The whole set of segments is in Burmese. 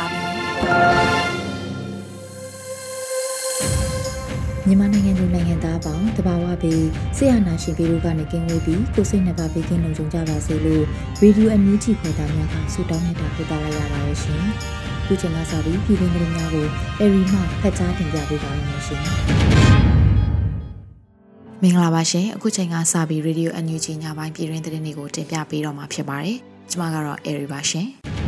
ါပြီ မြန်မာနိုင်ငံသူနိုင်ငံသားပေါင်းတဘာဝပြီးဆရာနာရှင်ပြည်တို့ကနေကင်းဝေးပြီးကိုစိတ်နှစ်ပါးပေးကင်းလုံခြုံကြပါစေလို့ရေဒီယိုအန်ယူဂျီဖော်တာများကဆုတောင်းနေတာပို့သလိုက်ရပါတယ်ရှင်။ခုချိန်ကစပြီးပြည်တွင်းသတင်းများကိုအရီမှဖတ်ကြားတင်ပြပေးပါရမရှင်။မင်္ဂလာပါရှင်။အခုချိန်ကစပြီးရေဒီယိုအန်ယူဂျီညပိုင်းပြည်တွင်းသတင်းတွေကိုတင်ပြပေးတော့မှာဖြစ်ပါတယ်။ကျွန်မကတော့အရီပါရှင်။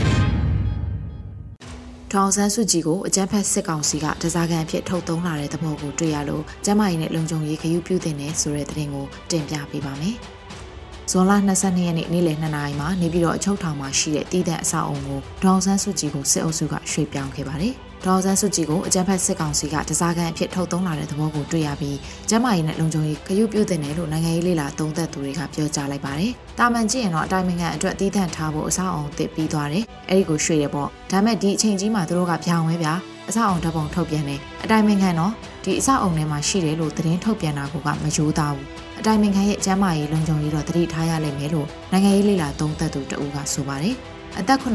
ထောင်ဆန်းစုကြည်ကိုအကြမ်းဖက်စစ်ကောင်စီကတစားကန်အဖြစ်ထုတ်သုံးလာတဲ့သဘောကိုတွေ့ရလို့ကျမကြီးနဲ့လုံခြုံရေးခရူးပြုတင်နေဆိုတဲ့သတင်းကိုတင်ပြပေးပါမယ်။ဇွန်လ22ရက်နေ့နေ့လယ်2နာရီမှာနေပြည်တော်အချုပ်ထောင်မှာရှိတဲ့တည်တဲ့အဆောက်အုံကိုထောင်ဆန်းစုကြည်ကိုစစ်အုပ်စုကရွှေ့ပြောင်းခဲ့ပါတယ်။ ဒေါ်ဆန်းစုကြည်ကိုအကြမ်းဖက်စစ်ကောင်စီကတစားကန်အဖြစ်ထုတ်သုံးလာတဲ့သဘောကိုတွေ့ရပြီးကျမကြီးနဲ့လုံခြုံရေးဂရုပြုတင်တယ်လို့နိုင်ငံရေးလေလာသုံးသက်သူတွေကပြောကြားလိုက်ပါတယ်။တာမန်ကြည့်ရင်တော့အတိုင်းနိုင်ငံအတွက်တီးသန့်ထားဖို့အဆောက်အုံတစ်ပြီးသွားတယ်။အဲ့ဒီကိုရွှေ့ရပေါ့။ဒါမဲ့ဒီအချိန်ကြီးမှာသူတို့ကပြောင်းဝဲဗျာ။အဆောက်အုံဓာတ်ပုံထုတ်ပြန်တယ်။အတိုင်းနိုင်ငံတော့ဒီအဆောက်အုံထဲမှာရှိတယ်လို့သတင်းထုတ်ပြန်တာကမယိုးသားဘူး။အတိုင်းနိုင်ငံရဲ့ကျမကြီးလုံခြုံရေးတော့တတိထားရလိမ့်မယ်လို့နိုင်ငံရေးလေလာသုံးသက်သူတအူးကဆိုပါတယ်။ အသက်89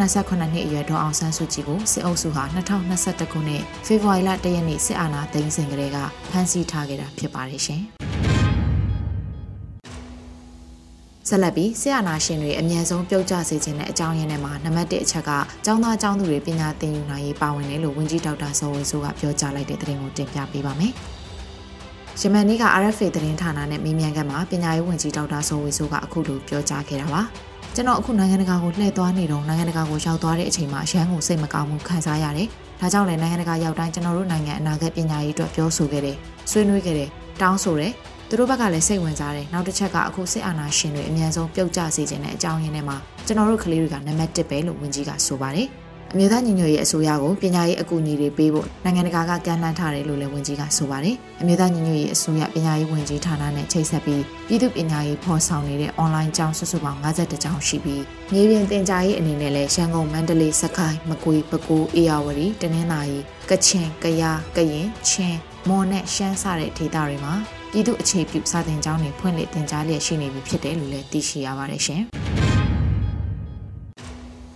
နှစ်အရွယ်ဒေါအောင်ဆန်းစုကြည်ကိုစစ်အုပ်စုဟာ2021ခုနှစ်ဖေဖော်ဝါရီလ1ရက်နေ့စစ်အာဏာသိမ်းစဉ်ကတည်းကဖမ်းဆီးထားခဲ့တာဖြစ်ပါတယ်ရှင်။ဆက်လက်ပြီးဆရာနာရှင်တွေအမြဲဆုံးပြုတ်ကျစေခြင်းတဲ့အကြောင်းရင်းထဲမှာနံပါတ်1အချက်ကကျောင်းသားကျောင်းသူတွေပညာသင်ယူနိုင်ရေးပါဝင်တယ်လို့ဝန်ကြီးဒေါက်တာစောဝေဆိုးကပြောကြားလိုက်တဲ့သတင်းကိုတင်ပြပေးပါမယ်။ယမန်နေ့က RFA သတင်းဌာနနဲ့မေးမြန်းခန်းမှာပညာရေးဝန်ကြီးဒေါက်တာစောဝေဆိုးကအခုလိုပြောကြားခဲ့တာပါ။ ကျွန်တော်အခုနိုင်ငံတကာကိုလှည့်သွားနေတော့နိုင်ငံတကာကိုရောက်သွားတဲ့အချိန်မှာအရန်ကိုစိတ်မကောင်းမှုခံစားရတယ်။ဒါကြောင့်လည်းနိုင်ငံတကာရောက်တိုင်းကျွန်တော်တို့နိုင်ငံအနာဂတ်ပညာရေးအတွက်ပြောဆိုခဲ့တယ်။ဆွေးနွေးခဲ့တယ်။တောင်းဆိုတယ်။သူတို့ဘက်ကလည်းစိတ်ဝင်စားတယ်။နောက်တစ်ချက်ကအခုစစ်အာဏာရှင်တွေအများဆုံးပြုတ်ကျစေခြင်းတဲ့အကြောင်းရင်းထဲမှာကျွန်တော်တို့ကလေးတွေကနံပါတ်1ပဲလို့ဝန်ကြီးကဆိုပါတယ်။ အမျိုးသားညီညွတ်ရေးအစိုးရကိုပညာရေးအကူအညီတွေပေးဖို့နိုင်ငံတကာကကမ်းလှမ်းထားတယ်လို့လည်းဝန်ကြီးကဆိုပါတယ်။အမျိုးသားညီညွတ်ရေးအစိုးရပညာရေးဝန်ကြီးဌာနနဲ့ချိတ်ဆက်ပြီးပြည်သူပညာရေးဖော်ဆောင်နေတဲ့ online ကျောင်းစုစုပေါင်း52ကျောင်းရှိပြီးမြေပြင်သင်ကြားရေးအနေနဲ့လည်းရန်ကုန်မန္တလေးစကိုင်းမကွေးပဲခူးအေရဝတီတနင်္သာရီကချင်ကယားကရင်ချင်းမွန်နဲ့ရှမ်းစတဲ့ဒေသတွေမှာပြည်သူအခြေပြုစာသင်ကျောင်းတွေဖွင့်လှစ်သင်ကြားလျက်ရှိနေပြီဖြစ်တယ်လို့လည်းသိရှိရပါတယ်ရှင်။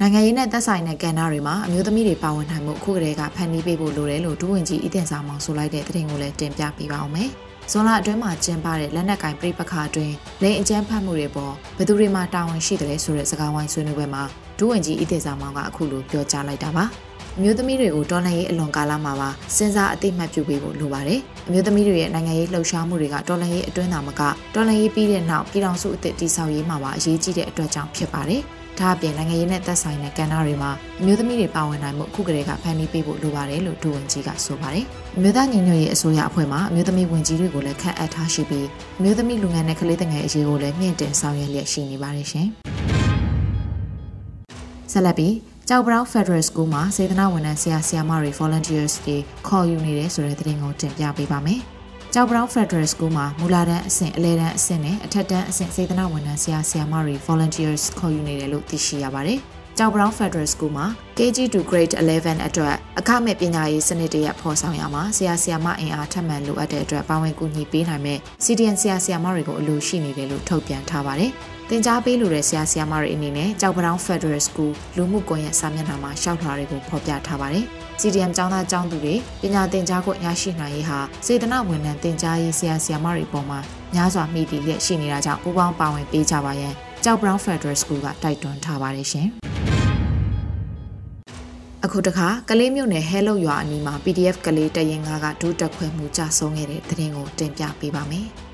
နိုင်ငံရေးနဲ့သက်ဆိုင်တဲ့ကဏ္ဍတွေမှာအမျိုးသမီးတွေပါဝင်နိုင်မှုအခုကတည်းကဖန်တီးပေးဖို့လိုတယ်လို့ဒုဝန်ကြီးအီတင်စာမောင်ဆိုလိုက်တဲ့သတင်းကိုလည်းတင်ပြပေးပါအောင်မယ်။ဇွန်လအတွင်းမှာကျင်းပတဲ့လက်နက်ကင်ပြိပခါအတွင်းလိန်အကြမ်းဖက်မှုတွေပေါ်ဘယ်သူတွေမှတာဝန်ရှိတယ်လဲဆိုတဲ့စကားဝိုင်းဆွေးနွေးပွဲမှာဒုဝန်ကြီးအီတင်စာမောင်ကအခုလိုပြောကြားလိုက်တာပါ။အမျိုးသမီးတွေကိုတော်လှန်ရေးအလွန်ကာလမှာပါစဉ်းစားအသိမှတ်ပြုပေးဖို့လိုပါတယ်။အမျိုးသမီးတွေရဲ့နိုင်ငံရေးလှုပ်ရှားမှုတွေကတော်လှန်ရေးအတွင်းသာမကတော်လှန်ရေးပြီးတဲ့နောက်ပြည်ထောင်စုအသစ်တည်ဆောက်ရေးမှာပါအရေးကြီးတဲ့အတွက်ကြောင့်ဖြစ်ပါတယ်။ ဒါအပြင်နိုင်ငံရေးနဲ့သက်ဆိုင်တဲ့ကဏ္ဍတွေမှာအမျိုးသမီးတွေပါဝင်နိုင်မှုအခုကတည်းကဖန်တီးပေးဖို့လိုပါတယ်လို့ဒူဝင်ကြီးကဆိုပါတယ်။အမျိုးသားညီညွတ်ရေးအစိုးရအဖွဲ့မှအမျိုးသမီးဝင်ကြီးတွေကိုလည်းခန့်အပ်ထားရှိပြီးအမျိုးသမီးလူငယ်နဲ့ကလေးငယ်အရေးကိုလည်းမြင့်တင်ဆောင်ရွက်လျက်ရှိနေပါတယ်ရှင်။ဆက်လက်ပြီးကြောက်ဘရောင်း Federal School မှာစေတနာဝန်ထမ်းဆရာဆရာမတွေ volunteers တွေခေါ်ယူနေတယ်ဆိုတဲ့သတင်းကိုတင်ပြပေးပါမယ်။ ကြောက်ပြောင် Federal School မှာမူလာတန်းအဆင့်အလဲတန်းအဆင့်နဲ့အထက်တန်းအဆင့်စေတနာဝန်ထမ်းဆရာဆရာမတွေ volunteers ခေါ်ယူနေတယ်လို့သိရှိရပါတယ်။ကြောက်ပြောင် Federal School မှာ KG to Grade 11အတွက်အခမဲ့ပညာရေးစနစ်တရက်ဖော်ဆောင်ရမှာဆရာဆရာမအင်အားထပ်မံလိုအပ်တဲ့အတွက်ပါဝင်ကူညီပေးနိုင်မဲ့ CDN ဆရာဆရာမတွေကိုအလိုရှိနေတယ်လို့ထုတ်ပြန်ထားပါတယ်။ တင် जा ပေးလိုတဲ့ဆရာဆရာမတွေအနေနဲ့ကြောက်ပြောင် Federal School လူမှုကွန်ရက်စာမျက်နှာမှာရှောက်ထားတွေကိုဖော်ပြထားပါတယ်။ CDM ကျောင်းသားကျောင်းသူတွေပညာသင်ကြားခွင့်ရရှိနိုင်ရေးဟာစေတနာဝန်ထမ်းသင်ကြားရေးဆရာဆရာမတွေပေါ်မှာများစွာမိတည်လျက်ရှိနေတာကြောင့်ပူးပေါင်းပါဝင်ပေးကြပါရန်ကြောက် Brown Federal School ကတိုက်တွန်းထားပါတယ်ရှင်။အခုအခုတခါကလေးမြို့နယ်ဟဲလုတ်ရွာအနီးမှာ PDF ကလေးတရင်ငါကဒုတက်ခွဲမှုကြဆုံးခဲ့တဲ့သတင်းကိုတင်ပြပေးပါမယ်။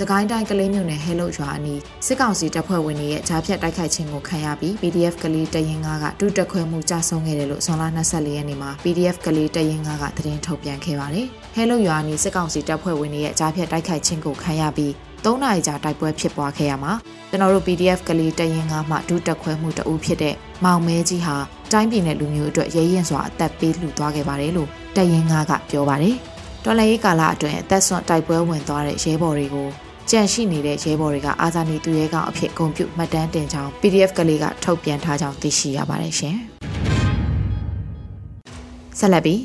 စကိုင်းတိုင်းကလေးမြို့နယ်ဟဲလုတ်ရွာအနီးစစ်ကောင်စီတပ်ဖွဲ့ဝင်တွေရဲ့ဂျားဖြတ်တိုက်ခိုက်ခြင်းကိုခံရပြီး PDF ကလေးတရင်ငါကဒုတက်ခွဲမှုကြဆုံးခဲ့တယ်လို့ဇွန်လ24ရက်နေ့မှာ PDF ကလေးတရင်ငါကသတင်းထုတ်ပြန်ခဲ့ပါတယ်။ဟဲလုတ်ရွာအနီးစစ်ကောင်စီတပ်ဖွဲ့ဝင်တွေရဲ့ဂျားဖြတ်တိုက်ခိုက်ခြင်းကိုခံရပြီး3နာရီကြာတိုက်ပွဲဖြစ်ပွားခဲ့ရမှာကျွန်တော်တို့ PDF ကလေးတရင်ငါမှဒုတက်ခွဲမှုတအူးဖြစ်တဲ့မောင်မဲကြီးဟာတိုင်းပြည်နယ်လူမျိုးအတွက်ရဲရင်စွာအသက်ပေးလှူသွားခဲ့ပါတယ်လို့တရင်ငါကပြောပါတယ်တော်လည်းကာလအတွင်းအသက်ဆွန့်တိုက်ပွဲဝင်သွားတဲ့ရဲဘော်တွေကို ကြန့်ရှိနေတဲ့ရဲဘော်တွေကအာဇာနည်သူရဲကောင်းအဖြစ်ဂုဏ်ပြုမှတ်တမ်းတင်ကြောင်း PDF ကလေးကထုတ်ပြန်ထားကြောင်းသိရှိရပါတယ်ရှင်ဆက်လက်ပြီး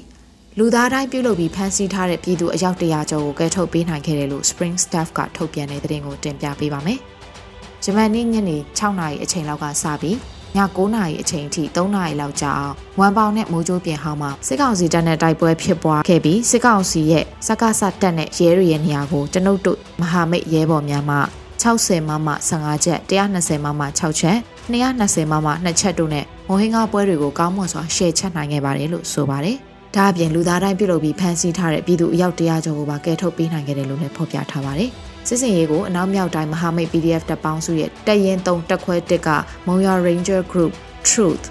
လူသားတိုင်းပြုလုပ်ပြီးဖမ်းဆီးထားတဲ့ပြည်သူအယောက်တရာကျော်ကိုကဲထုတ်ပေးနိုင်ခဲ့တယ်လို့ Spring Staff ကထုတ်ပြန်တဲ့သတင်းကိုတင်ပြပေးပါမယ်။ဂျမန်နေ့ညနေ6နာရီအချိန်လောက်ကစပြီးည 9နာရီအချိန်ထိ3နာရီလောက်ကြာအောင်ဝမ်ပေါင်နဲ့မိုးကြိုးပြင်ဟောင်းမှာစစ်ကောင်စီတပ်နဲ့တိုက်ပွဲဖြစ်ပွားခဲ့ပြီးစစ်ကောင်စီရဲ့စကားစတပ်နဲ့ရဲတွေရဲ့နေရာကိုကျွန်ုပ်တို့မဟာမိတ်ရဲဘော်များမှ60မမ15ချက်120မမ6ချက်220မမ2ချက်တို့နဲ့မိုဟင်းကားပွဲတွေကိုကောင်းမွန်စွာရှယ်ချက်နိုင်ခဲ့ပါတယ်လို့ဆိုပါတယ်။ဒါအပြင်လူသားတိုင်းပြုလုပ်ပြီးဖမ်းဆီးထားတဲ့ပြည်သူအယောက်100ကျော်ကိုပါကယ်ထုတ်ပေးနိုင်ခဲ့တယ်လို့လည်းဖော်ပြထားပါတယ်။ စစ်စင်ရေးကိုအနောက်မြောက်တိုင်းမဟာမိတ် PDF တပ်ပေါင်းစုရဲ့တရင်3တက်ခွဲ1ကမုံရ Ranger Group Truth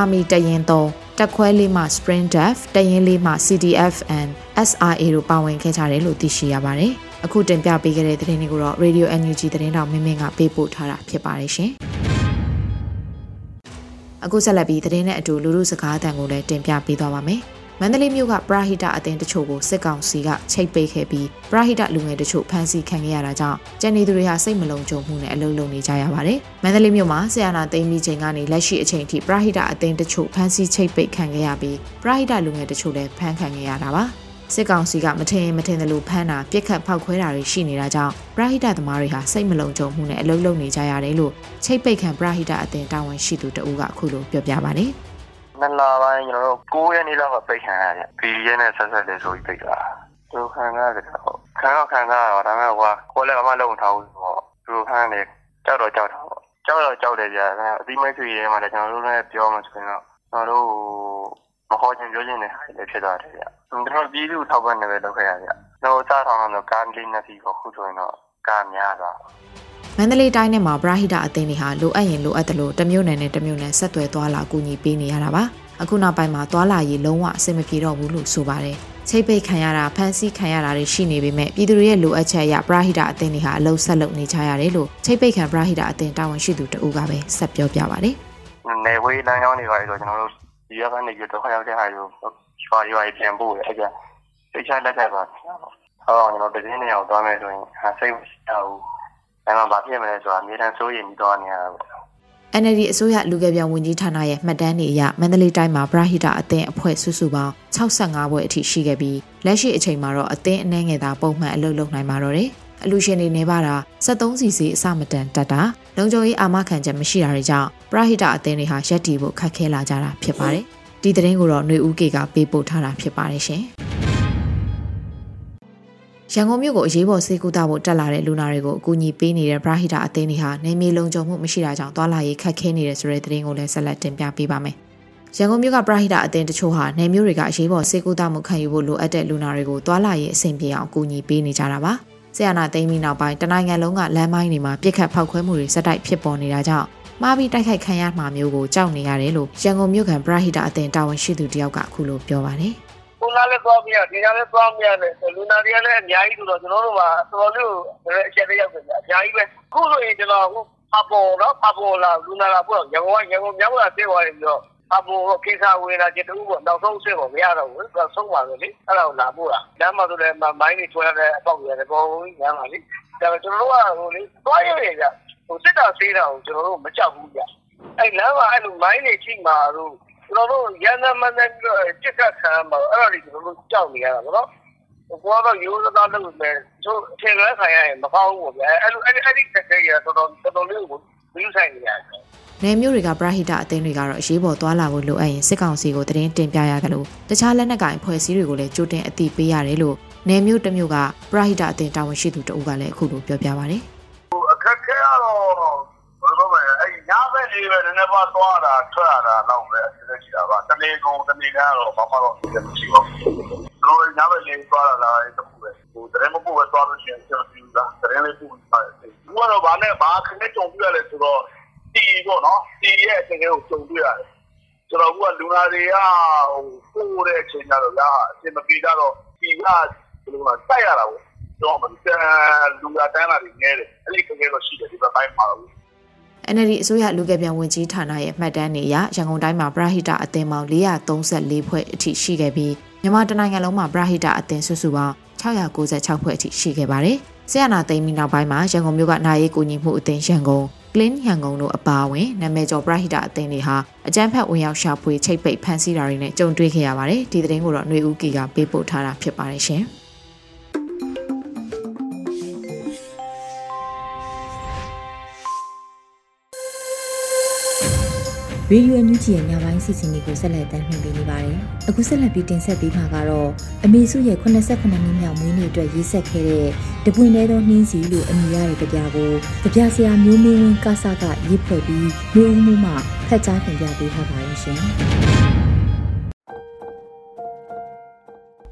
Army တရင်3တက်ခွဲလေးမှ Spring Def တရင်လေးမှ CDF and SRA တို့ပါဝင်ခဲ့ကြတယ်လို့သိရှိရပါတယ်။အခုတင်ပြပေးခဲ့တဲ့သတင်းတွေကိုတော့ Radio NUG သတင်းတောင်မင်းမင်းကပေးပို့ထားတာဖြစ်ပါတယ်ရှင်။အခုဆက်လက်ပြီးသတင်းနဲ့အတူလူလူစကားအတန်ကိုလည်းတင်ပြပေးသွားပါမယ်။ မန္တလေးမြို့ကပရာဟိတအသင်းတချို့ကိုစစ်ကောင်စီကချိတ်ပိတ်ခဲ့ပြီးပရာဟိတလူငယ်တချို့ဖမ်းဆီးခံခဲ့ရတာကြောင့်ကျန်နေသူတွေဟာစိတ်မလုံခြုံမှုနဲ့အလုံးလုံးနေကြရပါတယ်။မန္တလေးမြို့မှာဆီယနာသိမ်းပြီးချိန်ကနေလက်ရှိအချိန်ထိပရာဟိတအသင်းတချို့ဖမ်းဆီးချိတ်ပိတ်ခံခဲ့ရပြီးပရာဟိတလူငယ်တချို့လည်းဖမ်းခံခဲ့ရတာပါ။စစ်ကောင်စီကမထင်မထင်သလိုဖမ်းတာပြစ်ခတ်ဖောက်ခွဲတာတွေရှိနေတာကြောင့်ပရာဟိတသမားတွေဟာစိတ်မလုံခြုံမှုနဲ့အလုံးလုံးနေကြရတယ်လို့ချိတ်ပိတ်ခံပရာဟိတအသင်းတာဝန်ရှိသူတဦးကအခုလိုပြောပြပါတယ်။ နှစ်လပိုင်းကျွန်တော်တို့9ရက်နေ့လောက်ကပိတ်ခံရတယ်။ BDN နဲ့ဆက်ဆက်လေးဆိုပြီးပိတ်တာ။သူခံရတယ်ဟုတ်။ခံတော့ခံရတော့ဒါပေမဲ့ဟိုကကိုယ်လည်းအမှလုံးထားဘူးပေါ့။သူခံတယ်ကြောက်တော့ကြောက်တာပေါ့။ကြောက်တော့ကြောက်တယ်ကြာ။အသီးမိတ်ဆွေရဲမှာလည်းကျွန်တော်တို့လည်းပြောမှဆိုရင်တော့ကျွန်တော်တို့မဟောချင်ပြောချင်တဲ့ဟာတွေဖြစ်သွားတယ်ဗျ။ကျွန်တော်ပြည်သူထောက်ပံ့နေပဲလုပ်ခဲ့ရဗျ။ကျွန်တော်စားထောင်တော့ကားလေးနှစ်စီးကိုခုဆိုရင်တော့ကားများသွား မန္တလေးတိုင်းထဲမှာပရာဟိတအသင်းတွေဟာလိုအပ်ရင်လိုအပ်တယ်လို့တမျိုးနယ်နဲ့တမျိုးနယ်ဆက်သွယ်သွားလာကူညီပေးနေရတာပါအခုနောက်ပိုင်းမှာသွားလာရေးလုံးဝအဆင်မပြေတော့ဘူးလို့ဆိုပါတယ်ချိတ်ပိတ်ခံရတာဖမ်းဆီးခံရတာတွေရှိနေပေမဲ့ပြည်သူတွေရဲ့လိုအပ်ချက်အရပရာဟိတအသင်းတွေဟာအလုံးဆက်လုပ်နေကြရတယ်လို့ချိတ်ပိတ်ခံပရာဟိတအသင်းတာဝန်ရှိသူတဦးကပဲဆက်ပြောပြပါတယ်နေဝေးလမ်းကြောင်းတွေပါဆိုကျွန်တော်တို့ဒီရက်ကနေရတော့ခရောက်တဲ့ဟာကိုရွာရွာပြန်ပို့ရအဲ့ကျစိတ်ချလက်ထက်ပါဟုတ်ကျွန်တော်တကင်းနေအောင်သွားမယ်ဆိုရင်ဟာစိတ်မရှိဘူး အဲ့မှာဘာဖြစ်မလဲဆိုတာအမြဲတမ်းစိုးရိမ်ပြီးတော့နေရတာပေါ့ NLD အစိုးရလူကယ်ပြန်ဝန်ကြီးဌာနရဲ့မှတ်တမ်းတွေအရမန္တလေးတိုင်းမှာပရဟိတအသင်းအဖွဲ့စုစုပေါင်း65ဘွဲ့အထိရှိခဲ့ပြီးလက်ရှိအချိန်မှာတော့အသင်းအနှဲငယ်သာပုံမှန်အလုပ်လုပ်နိုင်ပါတော့တယ်။အလူရှင်တွေနေပါတာ73စီစီအစမတန်တက်တာလုံခြုံရေးအာမခံချက်မရှိတာတွေကြောင့်ပရဟိတအသင်းတွေဟာရက်တီဖို့ခက်ခဲလာကြတာဖြစ်ပါတယ်။ဒီသတင်းကိုတော့ຫນွေဦးကေကပေးပို့ထားတာဖြစ်ပါတယ်ရှင်။ ရန်ကုန်မြို့ကိုအရေးပေါ်ဆေးကုသဖို့တက်လာတဲ့လူနာတွေကိုအကူအညီပေးနေတဲ့ပရဟိတအသင်းတွေဟာနေမြေလုံခြုံမှုမရှိတာကြောင့်သွာလာရေးခက်ခဲနေတယ်ဆိုတဲ့သတင်းကိုလည်းဆက်လက်တင်ပြပေးပါမယ်။ရန်ကုန်မြို့ကပရဟိတအသင်းတချို့ဟာနေမျိုးတွေကအရေးပေါ်ဆေးကုသမှုခံယူဖို့လိုအပ်တဲ့လူနာတွေကိုသွာလာရေးအဆင်ပြေအောင်အကူအညီပေးနေကြတာပါ။ဆီယနာသိမ်းပြီးနောက်ပိုင်းတနိုင်ငံလုံးကလမ်းမိုင်းတွေမှာပြစ်ခတ်ဖောက်ခွဲမှုတွေစတိုက်ဖြစ်ပေါ်နေတာကြောင့်မှားပြီးတိုက်ခိုက်ခံရမှာမျိုးကိုကြောက်နေရတယ်လို့ရန်ကုန်မြို့ခံပရဟိတအသင်းတာဝန်ရှိသူတယောက်ကအခုလိုပြောပါတယ်။ နားလည်းသွားမရဒီနားလည်းသွားမရတယ်လူနာတွေကလည်းအများကြီးဆိုတော့ကျွန်တော်တို့မှာတော်တော်လေးအချက်တယောက်ပဲအများကြီးပဲခုဆိုရင်ကျွန်တော်ဟိုဖာပေါ်နော်ဖာပေါ်လာလူနာလာပို့ရန်ကုန်ရန်ကုန်မြောက်လာပြေးသွားတယ်ပြီးတော့အပေါ်ကိစ္စဝင်လာတဲ့တူပေါ့နောက်ဆုံးဆင့်ပေါ့မရတော့ဘူးသူဆုံးပါပဲလေအဲ့ဒါကိုလာပို့တာလမ်းမှာဆိုလည်းမိုင်းတွေထွဲရတဲ့အပေါက်ရတယ်ပေါ်ဝင်ရမ်းပါလေဒါပေမဲ့ကျွန်တော်တို့ကဟိုလေသွားရရကြဟိုစစ်တာဆေးတာကိုကျွန်တော်တို့မကြောက်ဘူးကြအဲ့လမ်းမှာအဲ့လိုမိုင်းတွေချိမှာတို့ ကျွန်တော်တို့ရန်သမနဲ့ပြီးတော့ကြက်ကခံမှာအဲ့ဒါတွေကျွန်တော်တို့ကြောက်နေရတာပေါ့နော်ဘောတော့ရိုးသားလုပ်မယ်သူအထင်လွဲခံရရင်မကောင်းဘူးဗျာအဲ့လိုအဲ့ဒီအဲ့ဒီတက်တဲ့ရတော်တော်တော်တော်လေးကိုဘူးဆိုင်နေရတယ်နေမျိုးတွေကပရဟိတအသင်းတွေကတော့အရေးပေါ်သွားလာဖို့လိုအပ်ရင်စစ်ကောင်စီကိုတရင်တင်ပြရတယ်လို့တခြားလက်နက်ကင်ဖွဲ့စည်းတွေကိုလည်းကြိုတင်အသိပေးရတယ်လို့နေမျိုးတစ်မျိုးကပရဟိတအသင်းတာဝန်ရှိသူတဦးကလည်းအခုလိုပြောပြပါဗျ။ လိုလဲအဲ့ညဘက်လေးပဲနည်းနည်းပါသွားတာထွက်ရတာတော့ပဲအစစ်အစစ်တာပါတနေ့ကုန်တနေ့ကတော့ဘာမှတော့မရှိပါဘူးတို့ညဘက်လေးသွားလာလာတခုပဲဟိုတရင်မပို့ပဲသွားလို့ရှိရင်ကျွန်တော်ပြူတာတရင်လေးပို့ပါတယ်ဘူးကတော့ဘာနဲ့ဘာခနဲ့ကြုံပြရလဲဆိုတော့တီပေါ့နော်တီရဲ့တကယ်ကိုကြုံပြရတယ်ကျွန်တော်ကလူနာတွေကဟိုပို့တဲ့အချိန်ကျတော့ဗျာအချိန်မပြေတော့တီကဘယ်လိုလဲတိုက်ရတာပေါ့တော့မတန်လူရတန်းလာနေတယ်အဲ့ဒီကလေးတော့ရှိတယ်ဒီဘက်ပိုင်းမှာတော့ NLD အစိုးရလူကပြန်ဝင်ကြီးဌာနရဲ့မှတ်တမ်းတွေအရရန်ကုန်တိုင်းမှာပရဟိတအသင်းပေါင်း434ဖွဲ့အထိရှိခဲ့ပြီးမြန်မာတနိုင်ငံလုံးမှာပရဟိတအသင်းစုစုပေါင်း696ဖွဲ့အထိရှိခဲ့ပါတယ်။ဆရာနာသိမ်းပြီးနောက်ပိုင်းမှာရန်ကုန်မြို့ကနိုင်ရေးကိုညီမှုအသင်းရန်ကုန် Clean ရန်ကုန်တို့အပါအဝင်နာမည်ကျော်ပရဟိတအသင်းတွေဟာအကြမ်းဖက်ဝင်ရောက်ရှာဖွေချိတ်ပိတ်ဖမ်းဆီးတာတွေနဲ့ကြုံတွေ့ခဲ့ရပါတယ်။ဒီသတင်းကိုတော့ຫນွေဦးကီကပေးပို့ထားတာဖြစ်ပါတယ်ရှင်။။ ရေဒီယိုအန်ယူဂျီရဲ့ညပိုင်းစီစဉ်တွေကိုဆက်လက်တင်ပြနေပါတယ်။အခုဆက်လက်ပြီးတင်ဆက်ပေးမှာကတော့အမေစုရဲ့89နှစ်မြောက်မွေးနေ့အတွက်ရေးဆက်ခဲ့တဲ့တပွင့်တဲသောနှင်းစီလို့အမည်ရတဲ့ကြပြကိုကြပြဆရာမျိုးမင်းဝင်းကဆကရေးဖွဲ့ပြီးမျိုးဦးမှုမှဖတ်ကြားတင်ပြပေးထားပါရဲ့ရှင်။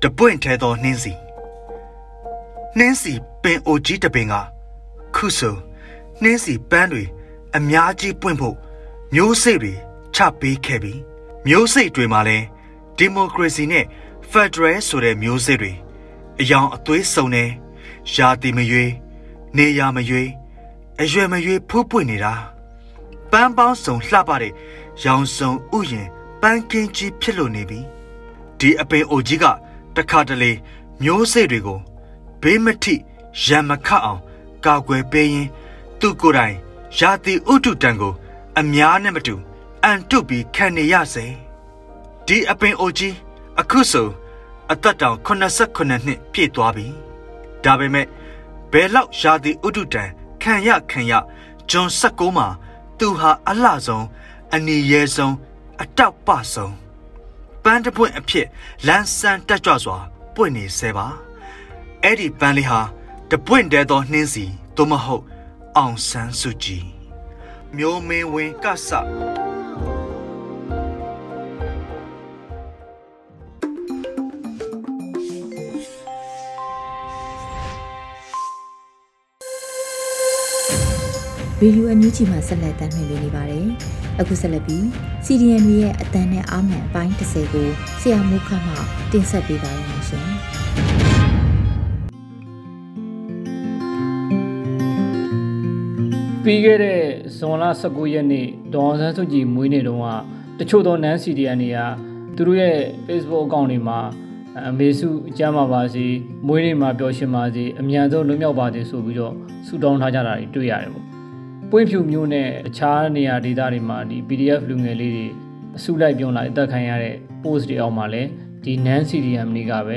တပွင့်ထဲသောနှင်းစီနှင်းစီပင်အိုကြီးတပင်ကခုဆိုနှင်းစီပန်းတွေအများကြီးပွင့်ဖို့မျိုးစိတ်တွေ ချပေးခဲ့ပြီးမျိုးစိတ်တွေမှာလည်းဒီမိုကရေစီနဲ့ဖက်ဒရယ်ဆိုတဲ့မျိုးစိတ်တွေအယောင်အသွေးစုံနေရာတီမရွေးနေရမရွေးအရွယ်မရွေးဖူးပွင့်နေတာပန်းပေါင်းစုံလှပတဲ့ရောင်စုံဥယျင်ပန်းကင်းကြီးဖြစ်လို့နေပြီဒီအပင်အိုကြီးကတခါတလေမျိုးစိတ်တွေကိုဘေးမထိရံမခတ်အောင်ကာကွယ်ပေးရင် သူကိုယ်တိုင်ရာတီဥတုတံကို အများနဲ့မတူ အန်တုပြီးခံနေရစေဒီအပင်အိုကြီးအခုဆိုအသက်တောင်89နှစ်ပြည့်သွားပြီဒါပေမဲ့ဘယ်လောက်ရာသီဥတုတံခံရခံရဂျွန်16မှာသူဟာအလှဆုံးအနီရဲဆုံးအတောက်ပဆုံးပန်းတပွင့်အဖြစ်လန်းဆန်းတက်ကြွစွာ ပွင့်နေဆဲပါအဲ့ဒီပန်းလေးဟာတပွင့်တဲသောနှင်းစီသို့မဟုတ်အောင်ဆန်းစုကြည်မျိုးမင်းဝင်ကဆ ရေဒီယိုအန်ယူဂျီမှာဆက်လက်တင်ပြနေပါတယ်။အခုဆက်လက်ပြီး CDN ရဲ့အတန်းနဲ့အာမန်အပိုင်း30ကိုဆရာမုခမှတင်ဆက်ပေးပါရမရှင်။ပြီးခဲ့တဲ့ဇွန်လ19ရက်နေ့ဒေါ်အောင်ဆန်းစုကြည်မွေးနေ့တုန်းကတချို့သောနန်းစီဒီအန်တွေကသူတို့ရဲ့ Facebook အကောင့်တွေမှာအမေစုအကျမ်းပါပါစေမွေးနေ့မှာပျော်ရွှင်ပါစေအမြန်ဆုံးလွတ်မြောက်ပါစေဆိုပြီးတော့ဆုတောင်းထားကြတာတွေတွေ့ရတယ်ပေါ့ ပွင့်ဖြူမျိုးနဲ့အခြားနေရာဒေသတွေမှာဒီ PDF လူငယ်လေးတွေအစုလိုက်ပြုံးလိုက်အသက်ခံရတဲ့ post တွေအောက်မှာလည်းဒီ NaN CDM တွေကပဲ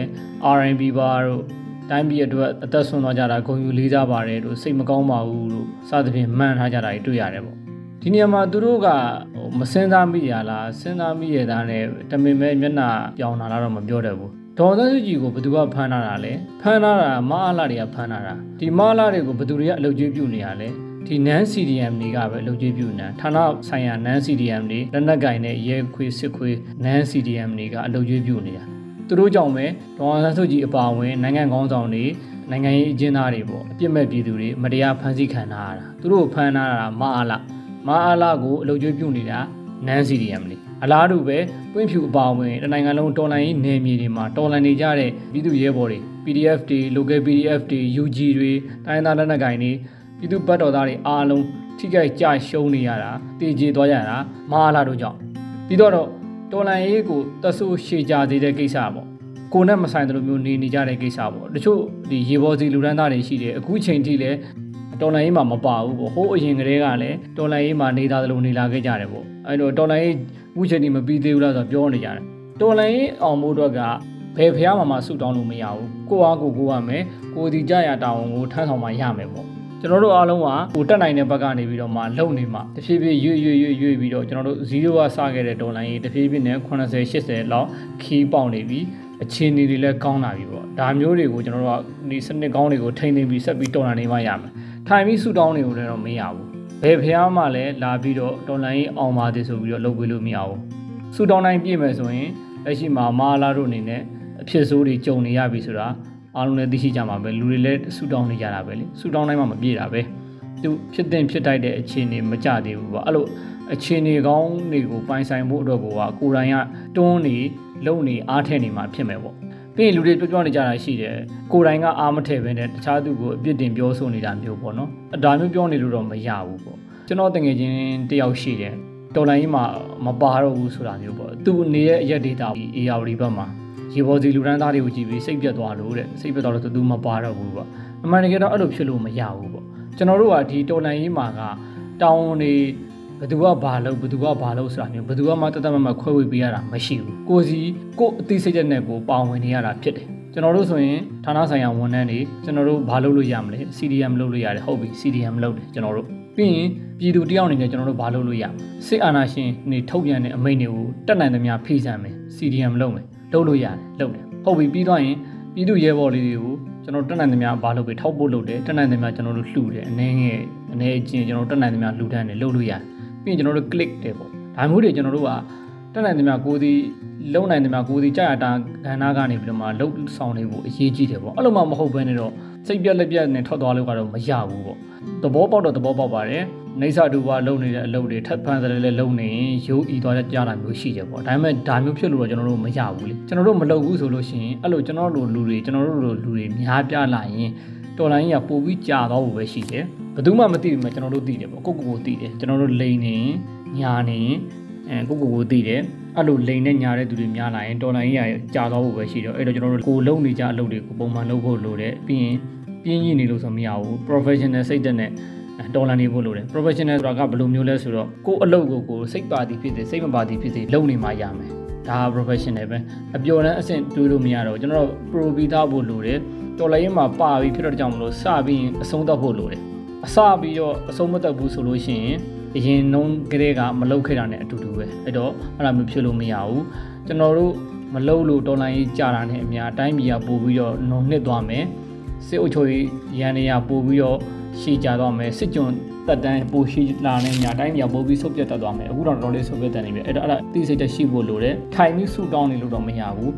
RNB ပါတို့တိုင်းပြည်အတွက်အသက်ဆုံးသွားကြတာဂုဏ်ယူလေးစားပါတယ်လို့စိတ်မကောင်းပါဘူးလို့စသဖြင့်မှန်ထားကြတာတွေ့ရတယ်ပေါ့ဒီနေရာမှာသူတို့ကဟိုမစင်စားမိရလားစဉ်းစားမိရတာနဲ့တမင်မဲ့မျက်နှာပြောင်းလာတော့မပြောတတ်ဘူးဒေါ်သန်းစုကြည်ကိုဘယ်သူကဖမ်းထားတာလဲဖမ်းထားတာမအားလာတွေကဖမ်းထားတာဒီမအားလာတွေကိုဘယ်သူတွေကအလုပ်ကျွေးပြုနေရလဲ ဒီ NaN CDM တွေကပဲလုပ်ကြည့်ပြုနေတာဌာနဆိုင်ရာ NaN CDM တွေလက်နက်ကင်တဲ့ရဲခွေစစ်ခွေ NaN CDM တွေကအလုပ်ကြည့်ပြုနေတာသူတို့ကြောင့်ပဲဒေါ်အောင်ဆန်းစုကြည်အပါအဝင်နိုင်ငံကောင်းဆောင်တွေနိုင်ငံရေးအကျဉ်းသားတွေပေါ့အပြစ်မဲ့ပြည်သူတွေမတရားဖမ်းဆီးခံထားရတာသူတို့ဖမ်းထားတာမအားလားမအားလားကိုအလုပ်ကျွေးပြုနေတာနန်းစီဒီယမ်လေးအလားတူပဲပွင့်ဖြူအပါအဝင်တနိုင်ငံလုံးတော်လိုင်းရေးနယ်မြေတွေမှာတော်လှန်နေကြတဲ့ပြည်သူရဲဘော်တွေ PDF တွေ local PDF တွေ UG တွေတိုင်းသားလက်နက်ကိုင်တွေ ပြည်သူပတ်တော်သားတွေအားလုံးထိခိုက်ကြရှုံးနေရတာတည်ကြည်သွားရတာမအားလားတို့ကြောင့်ပြီးတော့တော်လန်ရေးကိုတဆူရှေကြစေတဲ့ကိစ္စပေါ့ကိုနဲ့မဆိုင်တဲ့လိုမျိုးနေနေကြတဲ့ကိစ္စပေါ့တချို့ဒီရေပေါ်စီလူဒန်းသားတွေရှိတယ်အခုချိန်ထိလည်းတော်လန်ရေးမှာမပါဘူးပေါ့ဟိုးအရင်ကတည်းကလည်းတော်လန်ရေးမှာနေသားသလိုနေလာခဲ့ကြတယ်ပေါ့အဲ့တော့တော်လန်ရေးအခုချိန်ထိမပြီးသေးဘူးလားဆိုတော့ပြောနေကြတယ်တော်လန်ရေးအောင်မို့တော့ကဘယ်ဖះမှာမှဆူတောင်းလို့မရဘူးကိုအားကိုကိုရမယ်ကိုဒီကြရတာဝန်ကိုထမ်းဆောင်မှရမယ်ပေါ့ ကျွန်တော်တို့အားလုံးကဟိုတက်နိုင်တဲ့ဘက်ကနေပြီးတော့မှလုံနေမှတဖြည်းဖြည်းရွေ့ရွေ့ရွေ့ရွေ့ပြီးတော့ကျွန်တော်တို့0ကစခဲ့တဲ့ဒေါ်လာကြီးတဖြည်းဖြည်းနဲ့80 80လောက်ခီးပေါက်နေပြီအခြေအနေတွေလည်းကောင်းလာပြီပေါ့ဒါမျိုးတွေကိုကျွန်တော်တို့ကဒီစနစ်ကောင်းတွေကိုထိန်းသိမ်းပြီးဆက်ပြီးတော်လာနေမှရမယ်ထိုင်ပြီးဆူတောင်းတွေကိုလည်းတော့မရဘူးဘယ်ဖះမှလည်းလာပြီးတော့တော်လိုင်းအောင်ပါသေးဆိုပြီးတော့လုပ်ပေးလို့မရဘူးဆဆူတောင်းတိုင်းပြည့်မယ်ဆိုရင်လက်ရှိမှာမာလာတို့အနေနဲ့အဖြစ်ဆိုးတွေကြုံနေရပြီဆိုတာ အားလုံးလည်းသိရှိကြမှာပဲလူတွေလည်းဆူတောင်းနေကြတာပဲလေဆူတောင်းတိုင်းမှာမပြည့်တာပဲသူဖြစ်တဲ့ဖြစ်တိုက်တဲ့အခြေအနေမကြသေးဘူးပေါ့အဲ့လိုအခြေအနေကောင်းတွေကိုပိုင်ဆိုင်ဖို့အတွက်ကိုကကိုယ်တိုင်ကတွန်းနေလုံနေအားထည့်နေမှာဖြစ်မယ်ပေါ့ပြီးရင်လူတွေပြောပြောနေကြတာရှိတယ်ကိုယ်တိုင်ကအားမထည့်ဘဲနဲ့တခြားသူကိုအပြစ်တင်ပြောဆိုနေတာမျိုးပေါ့နော်အဒါမျိုးပြောနေလို့တော့မရဘူးပေါ့ကျွန်တော်တငယ်ချင်းတယောက်ရှိတယ်တော်လိုင်းကြီးမှာမပါတော့ဘူးဆိုတာမျိုးပေါ့သူနေရဲ့အရက်ဒေတာအေယာဝတီဘက်မှာ ရေပေါ်စီလူတန်းသားတွေကိုကြည့်ပြီးစိတ်ပြတ်သွားလို့တဲ့စိတ်ပြတ်သွားလို့သူမပါတော့ဘူးပေါ့အမှန်တကယ်တော့အဲ့လိုဖြစ်လို့မရဘူးပေါ့ကျွန်တော်တို့ကဒီတော်လိုင်းကြီးမှာကတောင်းနေဘသူကဘာလုပ်ဘသူကဘာလုပ်ဆိုတာမျိုးဘသူကမှတသက်မမခွဲဝေပေးရတာမရှိဘူးကိုစီကိုအသိစိတ်ချက်နဲ့ကိုပါဝင်နေရတာဖြစ်တယ်ကျွန်တော်တို့ဆိုရင်ဌာနဆိုင်ရာဝန်ထမ်းတွေကျွန်တော်တို့ဘာလုပ်လို့ရမလဲ CDM လုပ်လို့ရတယ်ဟုတ်ပြီ CDM လုပ်တယ်ကျွန်တော်တို့ပြီးရင်ပြည်သူတယောက်အနေနဲ့ကျွန်တော်တို့ဘာလုပ်လို့ရစစ်အာဏာရှင်နေထုတ်ပြန်တဲ့အမိန့်တွေကိုတက်နိုင်သမျှဖိစံမယ် CDM လုပ်မယ် လုပ်လို့ရတယ်လုပ်တယ်ဟုတ်ပြီပြီးတော့ရင်ပြည်သူရဲဘော်လေးတွေကိုကျွန်တော်တက်နိုင်သမျှဘာလုပ်ပြီးထောက်ဖို့လုပ်တယ်တက်နိုင်သမျှကျွန်တော်တို့လှူတယ်အနေငယ်အနေအချင်းကျွန်တော်တက်နိုင်သမျှလှူဒန်းတယ်လုပ်လို့ရတယ်ပြီးရင်ကျွန်တော်တို့ click တယ်ပေါ့ဒါမျိုးတွေကျွန်တော်တို့ကတက်နိုင်သမျှကိုယ်ဒီလုံနိုင်သမျှကိုယ်ဒီကြာရတာကဏ္ဍကနေပြီးတော့မှလှုပ်ဆောင်နေဖို့အရေးကြီးတယ်ပေါ့အဲ့လိုမှမဟုတ်ဘဲနဲ့တော့စိတ်ပြက်လက်ပြက်နဲ့ထွက်သွားလို့ကတော့မရဘူးပေါ့သဘောပေါက်တော့သဘောပေါက်ပါတယ် နေဆာဒူပါလုံနေတဲ့အလုပ်တွေထပ်ဖန်စတယ်လည်းလုံနေရင်ရိုးဤသွားကြတာမျိုးရှိတယ်ပေါ့ဒါပေမဲ့ဒါမျိုးဖြစ်လို့တော့ကျွန်တော်တို့မရဘူးလေကျွန်တော်တို့မလုပ်ဘူးဆိုလို့ရှိရင်အဲ့လိုကျွန်တော်တို့လူတွေကျွန်တော်တို့လူတွေများပြလာရင်တော်လိုင်းကြီးကပိုပြီးကြာသွားဖို့ပဲရှိတယ်ဘယ်သူမှမသိဘူးမကျွန်တော်တို့သိတယ်ပေါ့ကိုကိုကိုသိတယ်ကျွန်တော်တို့လိန်နေညာနေအဲကိုကိုကိုသိတယ်အဲ့လိုလိန်နဲ့ညာတဲ့သူတွေများလာရင်တော်လိုင်းကြီးကကြာသွားဖို့ပဲရှိတော့အဲ့တော့ကျွန်တော်တို့ကိုလုံနေကြအလုပ်တွေကိုပုံမှန်လုပ်ဖို့လိုတယ်ပြီးရင်ပြင်းကြီးနေလို့ဆိုမရဘူး professional စိတ်သက်နဲ့ တော်လန်နေဖို့လိုတယ် professional ဆိုတာကဘယ်လိုမျိုးလဲဆိုတော့ကိုယ်အလုပ်ကိုကိုစိတ်ပါသည်ဖြစ်စေစိတ်မပါသည်ဖြစ်စေလုပ်နေမှရမယ်ဒါ professional ပဲအပျော်တမ်းအဆင့်တွေးလို့မရတော့ကျွန်တော် pro ပြီးသားဖို့လိုတယ်တော်လည်းမှာပါပြီးဖြစ်တော့ကြောင့်မလို့စပြီးရင်အဆုံးသတ်ဖို့လိုတယ်အစပြီးတော့အဆုံးမသက်ဘူးဆိုလို့ရှိရင်အရင်နှုံးကလေးကမလုတ်ခဲ့တာနဲ့အတူတူပဲအဲ့တော့အဲ့လိုမျိုးဖြစ်လို့မရဘူးကျွန်တော်တို့မလုတ်လို့တော်လိုင်းကြီးကြာတာနဲ့အများအတိုင်းပြည်ကပို့ပြီးတော့နှုံနှစ်သွားမယ်စစ်အုပ်ချုပ်ရေးရန်နေရပို့ပြီးတော့ ရှေ့ကြသွားမယ်စစ်ကြုံတက်တန်းပိုရှိလာနေညာတိုင်းမြောက်ပိုပြီးဆုတ်ပြတ်တတ်သွားမယ်အခုတော့တော်လေးဆုတ်ပြတ်တတ်နေပြီအဲ့တော့အဲ့ဒါသိစိတ်တက်ရှိဖို့လိုတယ်ထိုင်ပြီးဆူတောင်းနေလို့တော့မရဘူး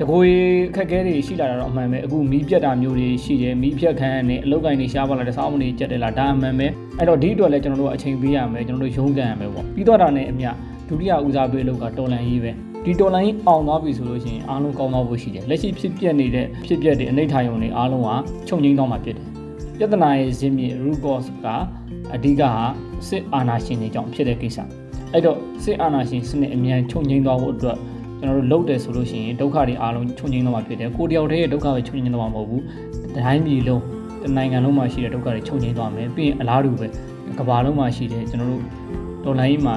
တကိုယ်ခက်ခဲတွေရှိလာတာတော့အမှန်ပဲအခုမီးပြတ်တာမျိုးတွေရှိတယ်မီးဖြတ်ခန်းနဲ့အလုတ်ကိုင်းတွေရှားပါလာတဲ့စောင်းမတွေကြက်တယ်လားဒါအမှန်ပဲအဲ့တော့ဒီအတွက်လည်းကျွန်တော်တို့အချိန်ပေးရမယ်ကျွန်တော်တို့ရုန်းကန်ရမယ်ပေါ့ပြီးတော့တာနဲ့အမြဒုတိယဦးစားပေးအလုပ်ကတော်လန်ရေးပဲဒီတော်လိုင်းအောင်သွားပြီဆိုလို့ရှိရင်အားလုံးကောင်းသွားဖို့ရှိတယ်လက်ရှိဖြစ်ပျက်နေတဲ့ဖြစ်ပျက်တွေအနိဋ္ဌာယုံတွေအားလုံးကချုပ်ငိမ့်သွားမှာဖြစ်တယ် ပြဿနာရဲ့ဇင်းမြေ root cause ကအဓိကဟာစစ်အာဏာရှင်တွေကြောင့်ဖြစ်တဲ့ကိစ္စအဲ့တော့စစ်အာဏာရှင်စနစ်အမြန်ချုပ်ငိမ့်သွားဖို့အတွက်ကျွန်တော်တို့လုပ်တယ်ဆိုလို့ရှိရင်ဒုက္ခတွေအားလုံးချုပ်ငိမ့်သွားမှာဖြစ်တယ်ကိုတယောက်တည်းရဲ့ဒုက္ခပဲချုပ်ငိမ့်သွားမှာမဟုတ်ဘူးတိုင်းပြည်လုံးတနိုင်ငံလုံးမှာရှိတဲ့ဒုက္ခတွေချုပ်ငိမ့်သွားမယ်ပြီးရင်အလားတူပဲကမ္ဘာလုံးမှာရှိတဲ့ကျွန်တော်တို့ဒေါ်လာကြီးမှာ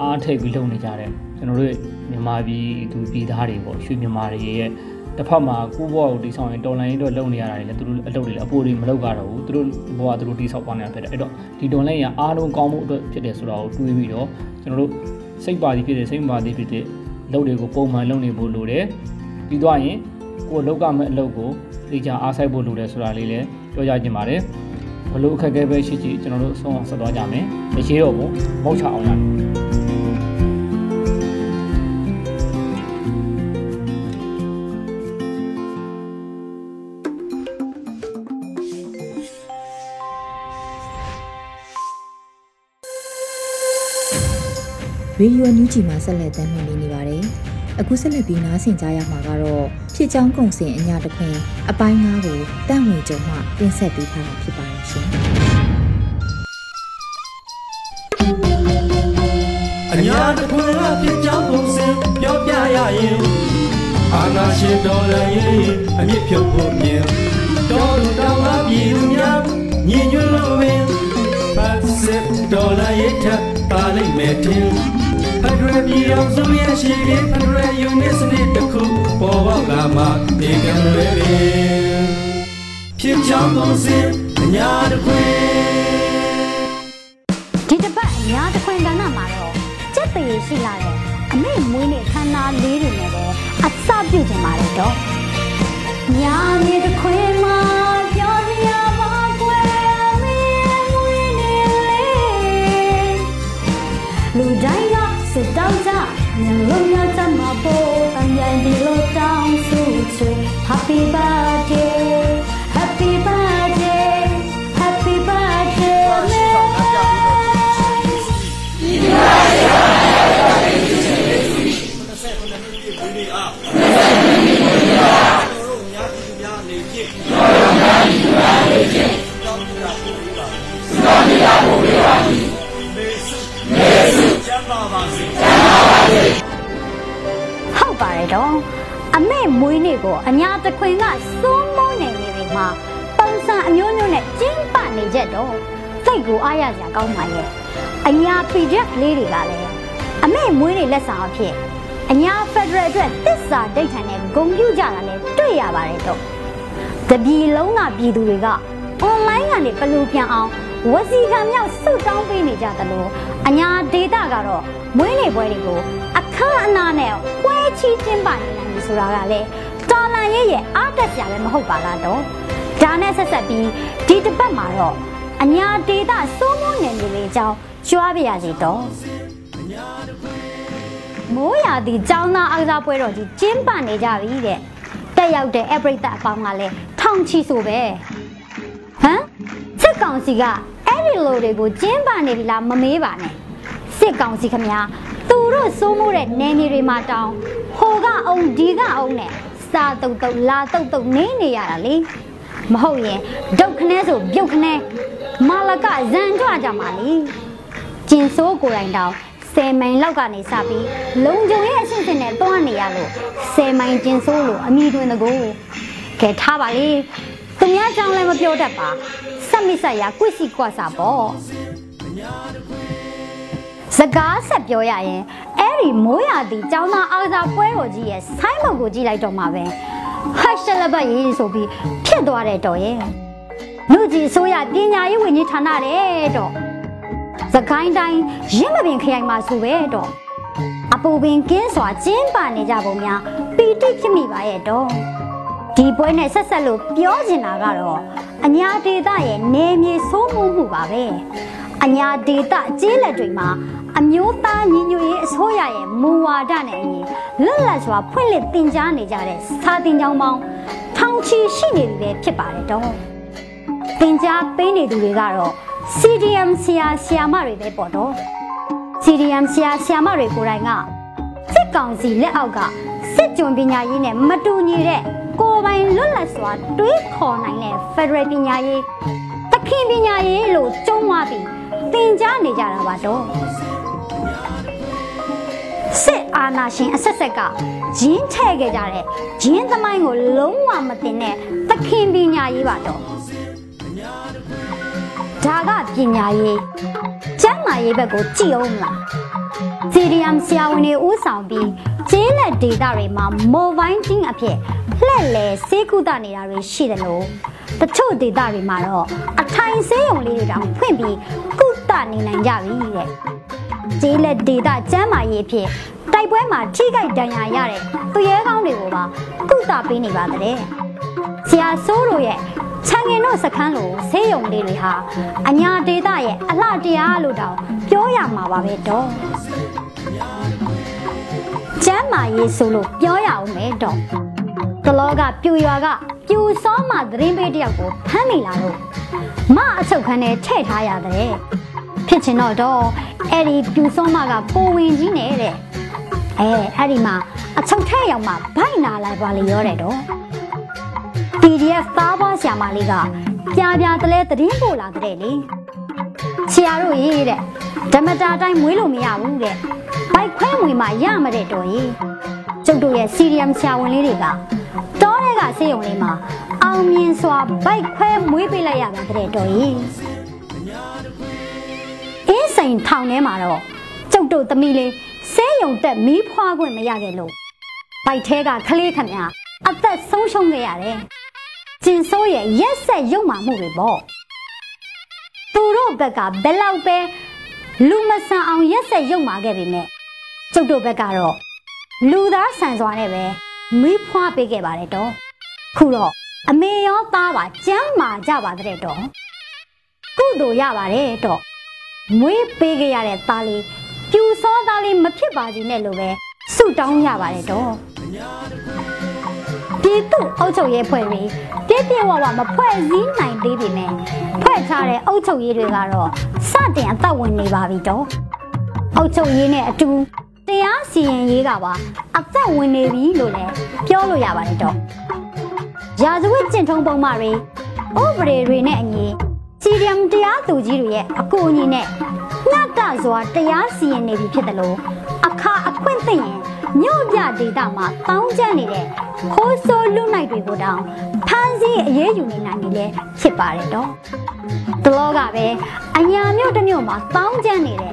အားထိပ်ပြီးလုပ်နေကြတဲ့ကျွန်တော်တို့မြန်မာပြည်သူပြည်သားတွေပေါ့ရွှေမြန်မာတွေရဲ့ တစ်ဖက်မှာကိုဘွားကိုတိဆောက်ရင်တော်လိုင်းတော့လုံနေရတာလေသူတို့အလုပ်တွေလည်းအပိုးတွေမလုပ်ကြတော့ဘူးသူတို့ဘွားသူတို့တိဆောက်ပါနေတာဖြစ်တယ်အဲ့တော့ဒီတော်လိုင်းရအားလုံးကောင်းမှုအတွက်ဖြစ်တယ်ဆိုတာကိုတွေးပြီးတော့ကျွန်တော်တို့စိတ်ပါသည်ဖြစ်တယ်စိတ်မပါသည်ဖြစ်တဲ့လုပ်တွေကိုပုံမှန်လုပ်နေဖို့လိုတယ်ပြီးတော့ရင်ကိုလောက်ကမဲ့အလုပ်ကိုသိကြအားဆိုင်ဖို့လိုတယ်ဆိုတာလေးလည်းပြောကြခြင်းပါတယ်ဘလို့အခက်အခဲပဲရှိရှိကျွန်တော်တို့ဆုံးအောင်ဆက်သွားကြမယ်။မရှိတော့ဘူးမဟုတ်ချအောင်ရတယ် ရေဒီယိုအန်ယူဂျီမှာဆက်လက်တင်ပြနေပါတယ်။အခုဆက်လက်ပြီးနားဆင်ကြရမှာကတော့ဖြစ်ချောင်းကုံစင်အညာတခွင်အပိုင်း၅ကိုတန့်ဝင်ကြုံမှတင်ဆက်ပေးထားတာဖြစ်ပါတယ်ရှင်။အညာတခွင်ကဖြစ်ချောင်းကုံစင်ပြောပြရရင်အာနာရှင်တော်လည်းအမြင့်ဖြုတ်ဖို့မြင်တော်လူတော်ကပြည်သူများညီညွတ်လို့ပင်ဖတ်စစ်တော်လ ည်းထပ်ပါလိမ့်မယ်တင်ဖက်ဒရယ်ပြည်အောင်စုရဲ့ရှိပြီးဖက်ဒရယ်ယူနစ်စနစ်တစ်ခုပေါ်ပေါက်လာမှဒီကံတွေပင်ဖြစ်ချောင်းကုန်စင်အညာတခွင်ဒီတစ်ပတ်အညာတခွင်ကဏ္ဍမှာတော့စက်ပေရှိလာတဲ့အမေမွေးနေ့ခမ်းနားလေးတွေနဲ့ပဲအစပြုတ်ကြပါတယ်တော့ညာမြေတခွင်မှာ 到站，人路要怎么补？翻越的路到处去，Happy birthday。 တ်ပါတယ်တော့အမေမွေးနေ့ကိုအညာတခွင်ကစိုးမိုးနေနေပြီမှာပုံစံအမျိုးမျိုးနဲ့ကျင်းပနေကြတော့စိတ်ကိုအားရစရာကောင်းပါရဲ့အညာ PDF လေးတွေကလည်းအမေမွေးနေ့လက်ဆောင်အဖြစ်အညာ Federal အတွက်တစ္ဆာဒိဋ္ဌာန်နဲ့ဂုံပြူကြတာလည်းတွေ့ရပါတယ်တော့တပြည်လုံးကပြည်သူတွေက online ကနေဘလူပြန်အောင်ဝစီကံမြောက်ဆုတောင်းပေးနေကြတယ်လို့အညာဒေတာကတော့ မွေးနေ့ပွဲတွေကိုအခမ်းအနားနဲ့ပွဲချီးကျင်းပနေတယ်လို့ဆိုတာကလေတော်လန်ရဲ့ရဲ့အားတက်စရာလည်းမဟုတ်ပါလားတော့ဒါနဲ့ဆက်ဆက်ပြီးဒီတစ်ပတ်မှာတော့အညာဒေတာစိုးမိုးနေနေလေးအကြောင်းကြွားပြရစီတော့မိုးရာသီចောင်းသားအားကစားပွဲတော်ကြီးကျင်းပနေကြပြီတဲ့တက်ရောက်တဲ့အပရိသတ်အပေါင်းကလည်းထောင်ချီဆိုပဲဟမ်စစ်ကောင်စီကအဲ့ဒီလိုတွေကိုကျင်းပနေပြီလားမမေးပါနဲ့ စစ်ကောင်စီခမများသူတို့စိုးမိုးတဲ့နယ်မြေတွေမှာတောင်းဟိုကအုံဒီကအုံနဲ့စာတုတ်တုတ်လာတုတ်တုတ်နေနေရတာလေမဟုတ်ရင်ဒုတ်ခနဲဆိုပြုတ်ခနဲမာလကဇန်ကြွကြမှာလေကျင်စိုးကိုယ်တိုင်တောင်ဆယ်မိုင်လောက်ကနေစပြီးလုံကြုံရဲ့အဆင့်ဆင့်နဲ့တွားနေရလို့ဆယ်မိုင်ကျင်စိုးလို့အမိတွင်တကူကဲထားပါလေသူများကြောင့်လည်းမပြောတတ်ပါဆက်မိဆက်ရကွစီကွာစာပေါ့ စကားဆက်ပြောရရင်အဲ့ဒီမိုးရာသီចောင်းသားအားကစားပွဲတော်ကြီးရဲ့ဆိုင်းဘုတ်ကိုကြည့်လိုက်တော့မှာပဲဟတ်ရှလဘတ်ရေးဆိုပြီးဖြစ်သွားတဲ့တော်ရဲ့လူကြီးဆိုရပညာရေးဝန်ကြီးဌာနတဲ့တော့စကိုင်းတိုင်းရင်းမပင်ခရိုင်မှာဆိုပဲတော့အပူပင်ကင်းစွာကျင်းပနေကြပုံများပီတိဖြစ်မိပါရဲ့တော့ဒီပွဲနဲ့ဆက်ဆက်လို့ပြောချင်တာကတော့အညာဒေတာရဲ့နေမြေဆိုးမှုမှုပါပဲအညာဒေတာကျေးလက်တွေမှာ အမျိုးသားညီညွတ်ရေးအစိုးရရဲ့မူဝါဒနဲ့အညီလွတ်လပ်စွာဖွင့်လှစ်တင်ကြားနေကြတဲ့စာတင်ကြောင်းပေါင်းထောင်ချီရှိနေပြီပဲဖြစ်ပါတယ်တော့တင်ကြားပေးနေသူတွေကတော့ CDM ဆရာဆရာမတွေပဲပေါ့တော့ CDM ဆရာဆရာမတွေကိုယ်တိုင်ကစစ်ကောင်စီလက်အောက်ကစစ်ကြုံပညာရေးနဲ့မတူညီတဲ့ကိုယ်ပိုင်လွတ်လပ်စွာတွေးခေါ်နိုင်တဲ့ Federal ပညာရေးတခင်ပညာရေးလို့ကျုံးသွားပြီးသင်ကြားနေကြတာပါတော့ စစ်အာဏာရှင်အဆက်ဆက်ကဂျင်းထဲ့ခဲ့ကြတဲ့ဂျင်းသမိုင်းကိုလုံးဝမတင်တဲ့သခင်ပညာရေးပါတော့ဒါကပညာရေးကျမ်းမာရေးဘက်ကိုကြည့်အောင်မလားစီရီယမ်ဆရာဝန်တွေဦးဆောင်ပြီးကျေးလက်ဒေတာတွေမှာမိုဘိုင်းတင်းအဖြစ်လှည့်လည်စေကုသနေတာတွေရှိတယ်လို့တချို့ဒေတာတွေမှာတော့အထိုင်ဆေးရုံလေးတွေတောင်ဖွင့်ပြီးကုသနေနိုင်ကြပြီတဲ့ ကျေးလက်ဒေတာကျမ်းမာရေးအဖြစ်တိုက်ပွဲမှာထိခိုက်ဒဏ်ရာရတဲ့သူရဲကောင်းတွေကိုပါကုသပေးနေပါတဲ့ဆရာဆိုးတို့ရဲ့ချန်ငင်တို့စခန်းလိုဆေးရုံလေးတွေဟာအညာဒေတာရဲ့အလှတရားလို့တောင်ပြောရမှာပါပဲတော့ကျမ်းမာရေးဆိုလို့ပြောရအောင်မယ်တော့ကလောကပြူရွာကပြူစောမသတင်းပေးတယောက်ကိုဖမ်းမိလာလို့မအချုပ်ခန်းထဲထည့်ထားရတဲ့ ဖြစ်ချင်တော့တော့အဲ့ဒီပြူစောမကကိုဝင်ကြီးနဲ့တဲ့အဲအဲ့ဒီမှာအချုပ်ထဲရောက်မှဗိုက်နာလိုက်ပါလေရောတဲ့တော့ PDF သားပွားဆရာမလေးကပြပြတလဲသတင်းပို့လာတဲ့လေဆရာတို့ရေးတဲ့ဓမ္မတာတိုင်းမွေးလို့မရဘူးတဲ့ဘိုက်ခွဲငွေမှရမတဲ့တော်ကြီးကျုပ်တို့ရဲ့စီရီယမ်ဆရာဝန်လေးတွေကတောထဲကဆေးရုံလေးမှာအောင်မြင်စွာဘိုက်ခွဲမွေးပေးလိုက်ရတာတဲ့တော်ကြီးအင်း စိန်ထောင်ထဲမှာတော့ကျုပ်တို့သမီးလေးဆေးရုံတက်မီးဖွားခွင့်မရခဲ့လို့ဘိုက်ထဲကကလေးခမညာအသက်ဆုံးရှုံးခဲ့ရတယ်ကျင်စိုးရဲ့ရက်ဆက်ရုံမှမှုတွေပေါ့သူတို့ဘက်ကဘယ်လောက်ပဲလူမဆန်အောင်ရက်ဆက်ရုံမှခဲ့ပြီမဲ့ကျုပ်တို့ဘက်ကတော့လူသားဆန်စွာနဲ့ပဲမီးဖွားပေးခဲ့ပါတယ်တော့ခုတော့အမေရောသားပါကျမ်းမာကြပါတဲ့တော့ကုသိုလ်ရပါတယ်တော့ မွေးပေးခဲ့ရတဲ့သားလေးပြူစောသားလေးမဖြစ်ပါစေနဲ့လို့ပဲဆုတောင်းရပါတယ်တော့ပြည်သူအုပ်ချုပ်ရေးဖွဲ့ပြီးပြည့်ပြည့်ဝဝမဖွဲ့စည်းနိုင်သေးပေမဲ့ဖွဲ့ထားတဲ့အုပ်ချုပ်ရေးတွေကတော့စတင်အသက်ဝင်နေပါပြီတော့အုပ်ချုပ်ရေးနဲ့အတူတရားစီရင်ရေးကပါအသက်ဝင်နေပြီလို့လည်းပြောလို့ရပါတယ်တော့ရာဇဝတ်ကျင့်ထုံးပုံမှန်တွေဥပဒေတွေနဲ့အညီ စီရီယမ်တရားသူကြီးတွေရဲ့အကူအညီနဲ့ညတစွာတရားစီရင်နေပြီဖြစ်တယ်လို့အခါအခွင့်သိရင်မြို့ပြဒေသမှာတောင်းကျနေတဲ့ခိုးဆိုးလူနိုင်တွေကိုတောင်ဖမ်းဆီးအရေးယူနေနိုင်ပြီလေဖြစ်ပါတယ်တော့တလောကပဲအညာမြို့တစ်မြို့မှာတောင်းကျနေတဲ့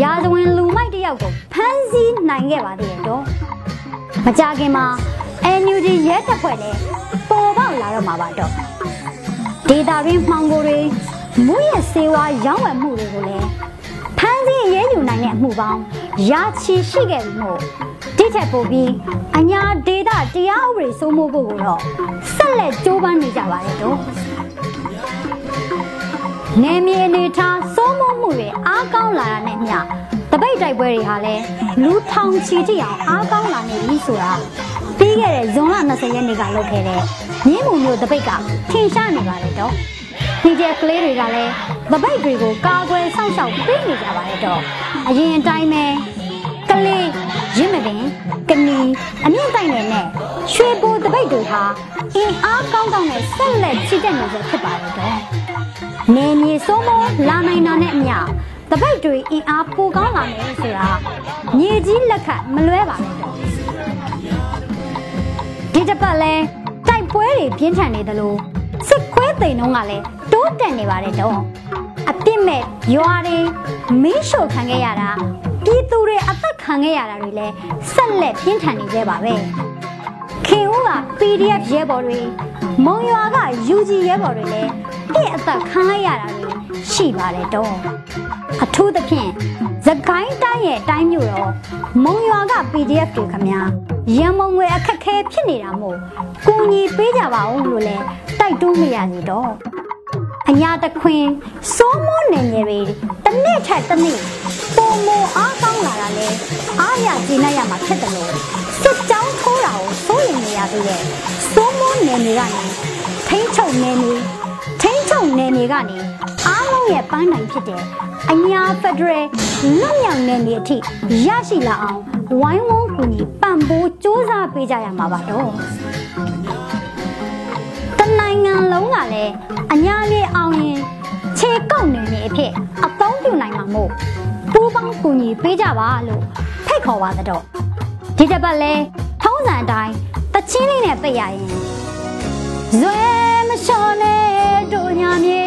ရာဇဝင်လူမိုက်တယောက်ကိုဖမ်းဆီးနိုင်ခဲ့ပါသေးတယ်တော့မကြခင်မှာ NUG ရဲတပ်ဖွဲ့လည်းပေါ်ပေါက်လာတော့မှာပါတော့ ဒေတာရင်းမှောင်ကိုတွေမူရစေဝါရောင်းဝယ်မှုတွေကိုလည်းဖမ်းဆီးအရေးယူနိုင်တဲ့အမှုပေါင်းရာချီရှိခဲ့ပြီမို့ဒီထက်ပိုပြီးအညာဒေတာတရားဥပဒေစိုးမိုးဖို့ကိုတော့ဆက်လက်ကြိုးပမ်းနေကြပါတယ်တော့နေမြေအနေထားစိုးမိုးမှုတွေအားကောင်းလာတာနဲ့မျှတပိတ်တိုက်ပွဲတွေဟာလည်းလူထောင်ချီတိအောင်အားကောင်းလာနေပြီဆိုတာ ပြီးခဲ့တဲ့ဇွန်လ20ရက်နေ့ကလုပ်ခဲ့တဲ့မြင်းမုံမျိုးတပိတ်ကထင်ရှားနေပါတယ်တော့ဒီကျက်ကလေးတွေကလည်းတပိတ်တွေကိုကာကွယ်ဆောင်ရှောက်ပေးနေကြပါတယ်တော့အရင်အတိုင်းပဲကလေးရင်းမပင်ကနီအမြင့်တိုက်နယ်နဲ့ရွှေဘိုတပိတ်တွေဟာအင်အားကောင်းကောင်းနဲ့ဆက်လက်ချစ်တဲ့နေစေဖြစ်ပါတယ်တော့နေမြေစိုးမိုးလာနိုင်တာနဲ့အမျှတပိတ်တွေအင်အားပိုကောင်းလာမယ်ဆိုတာမြေကြီးလက်ခတ်မလွဲပါနဲ့တော့ ဒီတစ်ပတ်လဲတိုက်ပွဲတွေပြင်းထန်နေသလိုစစ်ခွဲသိမ်နှုံးကလည်းတိုးတက်နေပါတယ်တော့အပြစ်မဲ့ရွာတွေမင်းရှို့ခံခဲ့ရတာပြည်သူတွေအသက်ခံခဲ့ရတာတွေလည်းဆက်လက်ပြင်းထန်နေကြပါပဲခင်ဦးက PDF ရဲဘော်တွေမုံရွာက UG ရဲဘော်တွေလည်းတစ်အသက်ခံလိုက်ရတာတွေရှိပါတယ်တော့အထူးသဖြင့်သခိုင်းတိုင်းရဲ့တိုင်းမြို့တော်မုံရွာက PDF တွေခမညာ ရန်မုံငွေအခက်ခဲဖြစ်နေတာမို့ကူညီပေးကြပါဦးလို့လဲတိုက်တွန်းမရစီတော့အညာတခွင်စိုးမိုးနေငယ်တွေတစ်နေ့ထက်တစ်နေ့ပုံမအားကောင်းလာတာလဲအားရကျေနပ်ရမှာဖြစ်တယ်လို့စစ်ကြောင်းထိုးတာကိုစိုးရိမ်နေရသေးတယ်စိုးမိုးနေနေကနေထိမ့်ချုပ်နေနေထိမ့်ချုပ်နေနေကနေအားလုံးရဲ့ပန်းနိုင်ဖြစ်တယ်အညာဖက်ဒရယ်လွတ်မြောက်နေနေအထိရရှိလာအောင် ဝိုင်းဝန်းကူညီပံ့ပိုးစ조사ပေးကြရမှာပါတော့တနိုင်ငံလုံးကလည်းအညာလေးအောင်ရင်ခြေကောက်နေနေအဖြစ်အသုံးပြုနိုင်မှာမို့ပူးပေါင်းကူညီပေးကြပါလို့ဖိတ်ခေါ်ပါတော့ဒီတစ်ပတ်လဲထုံးစံအတိုင်းတချင်းလေးနဲ့ပြရရင်ဇွဲမလျှော်နဲ့တို့ညာမြေ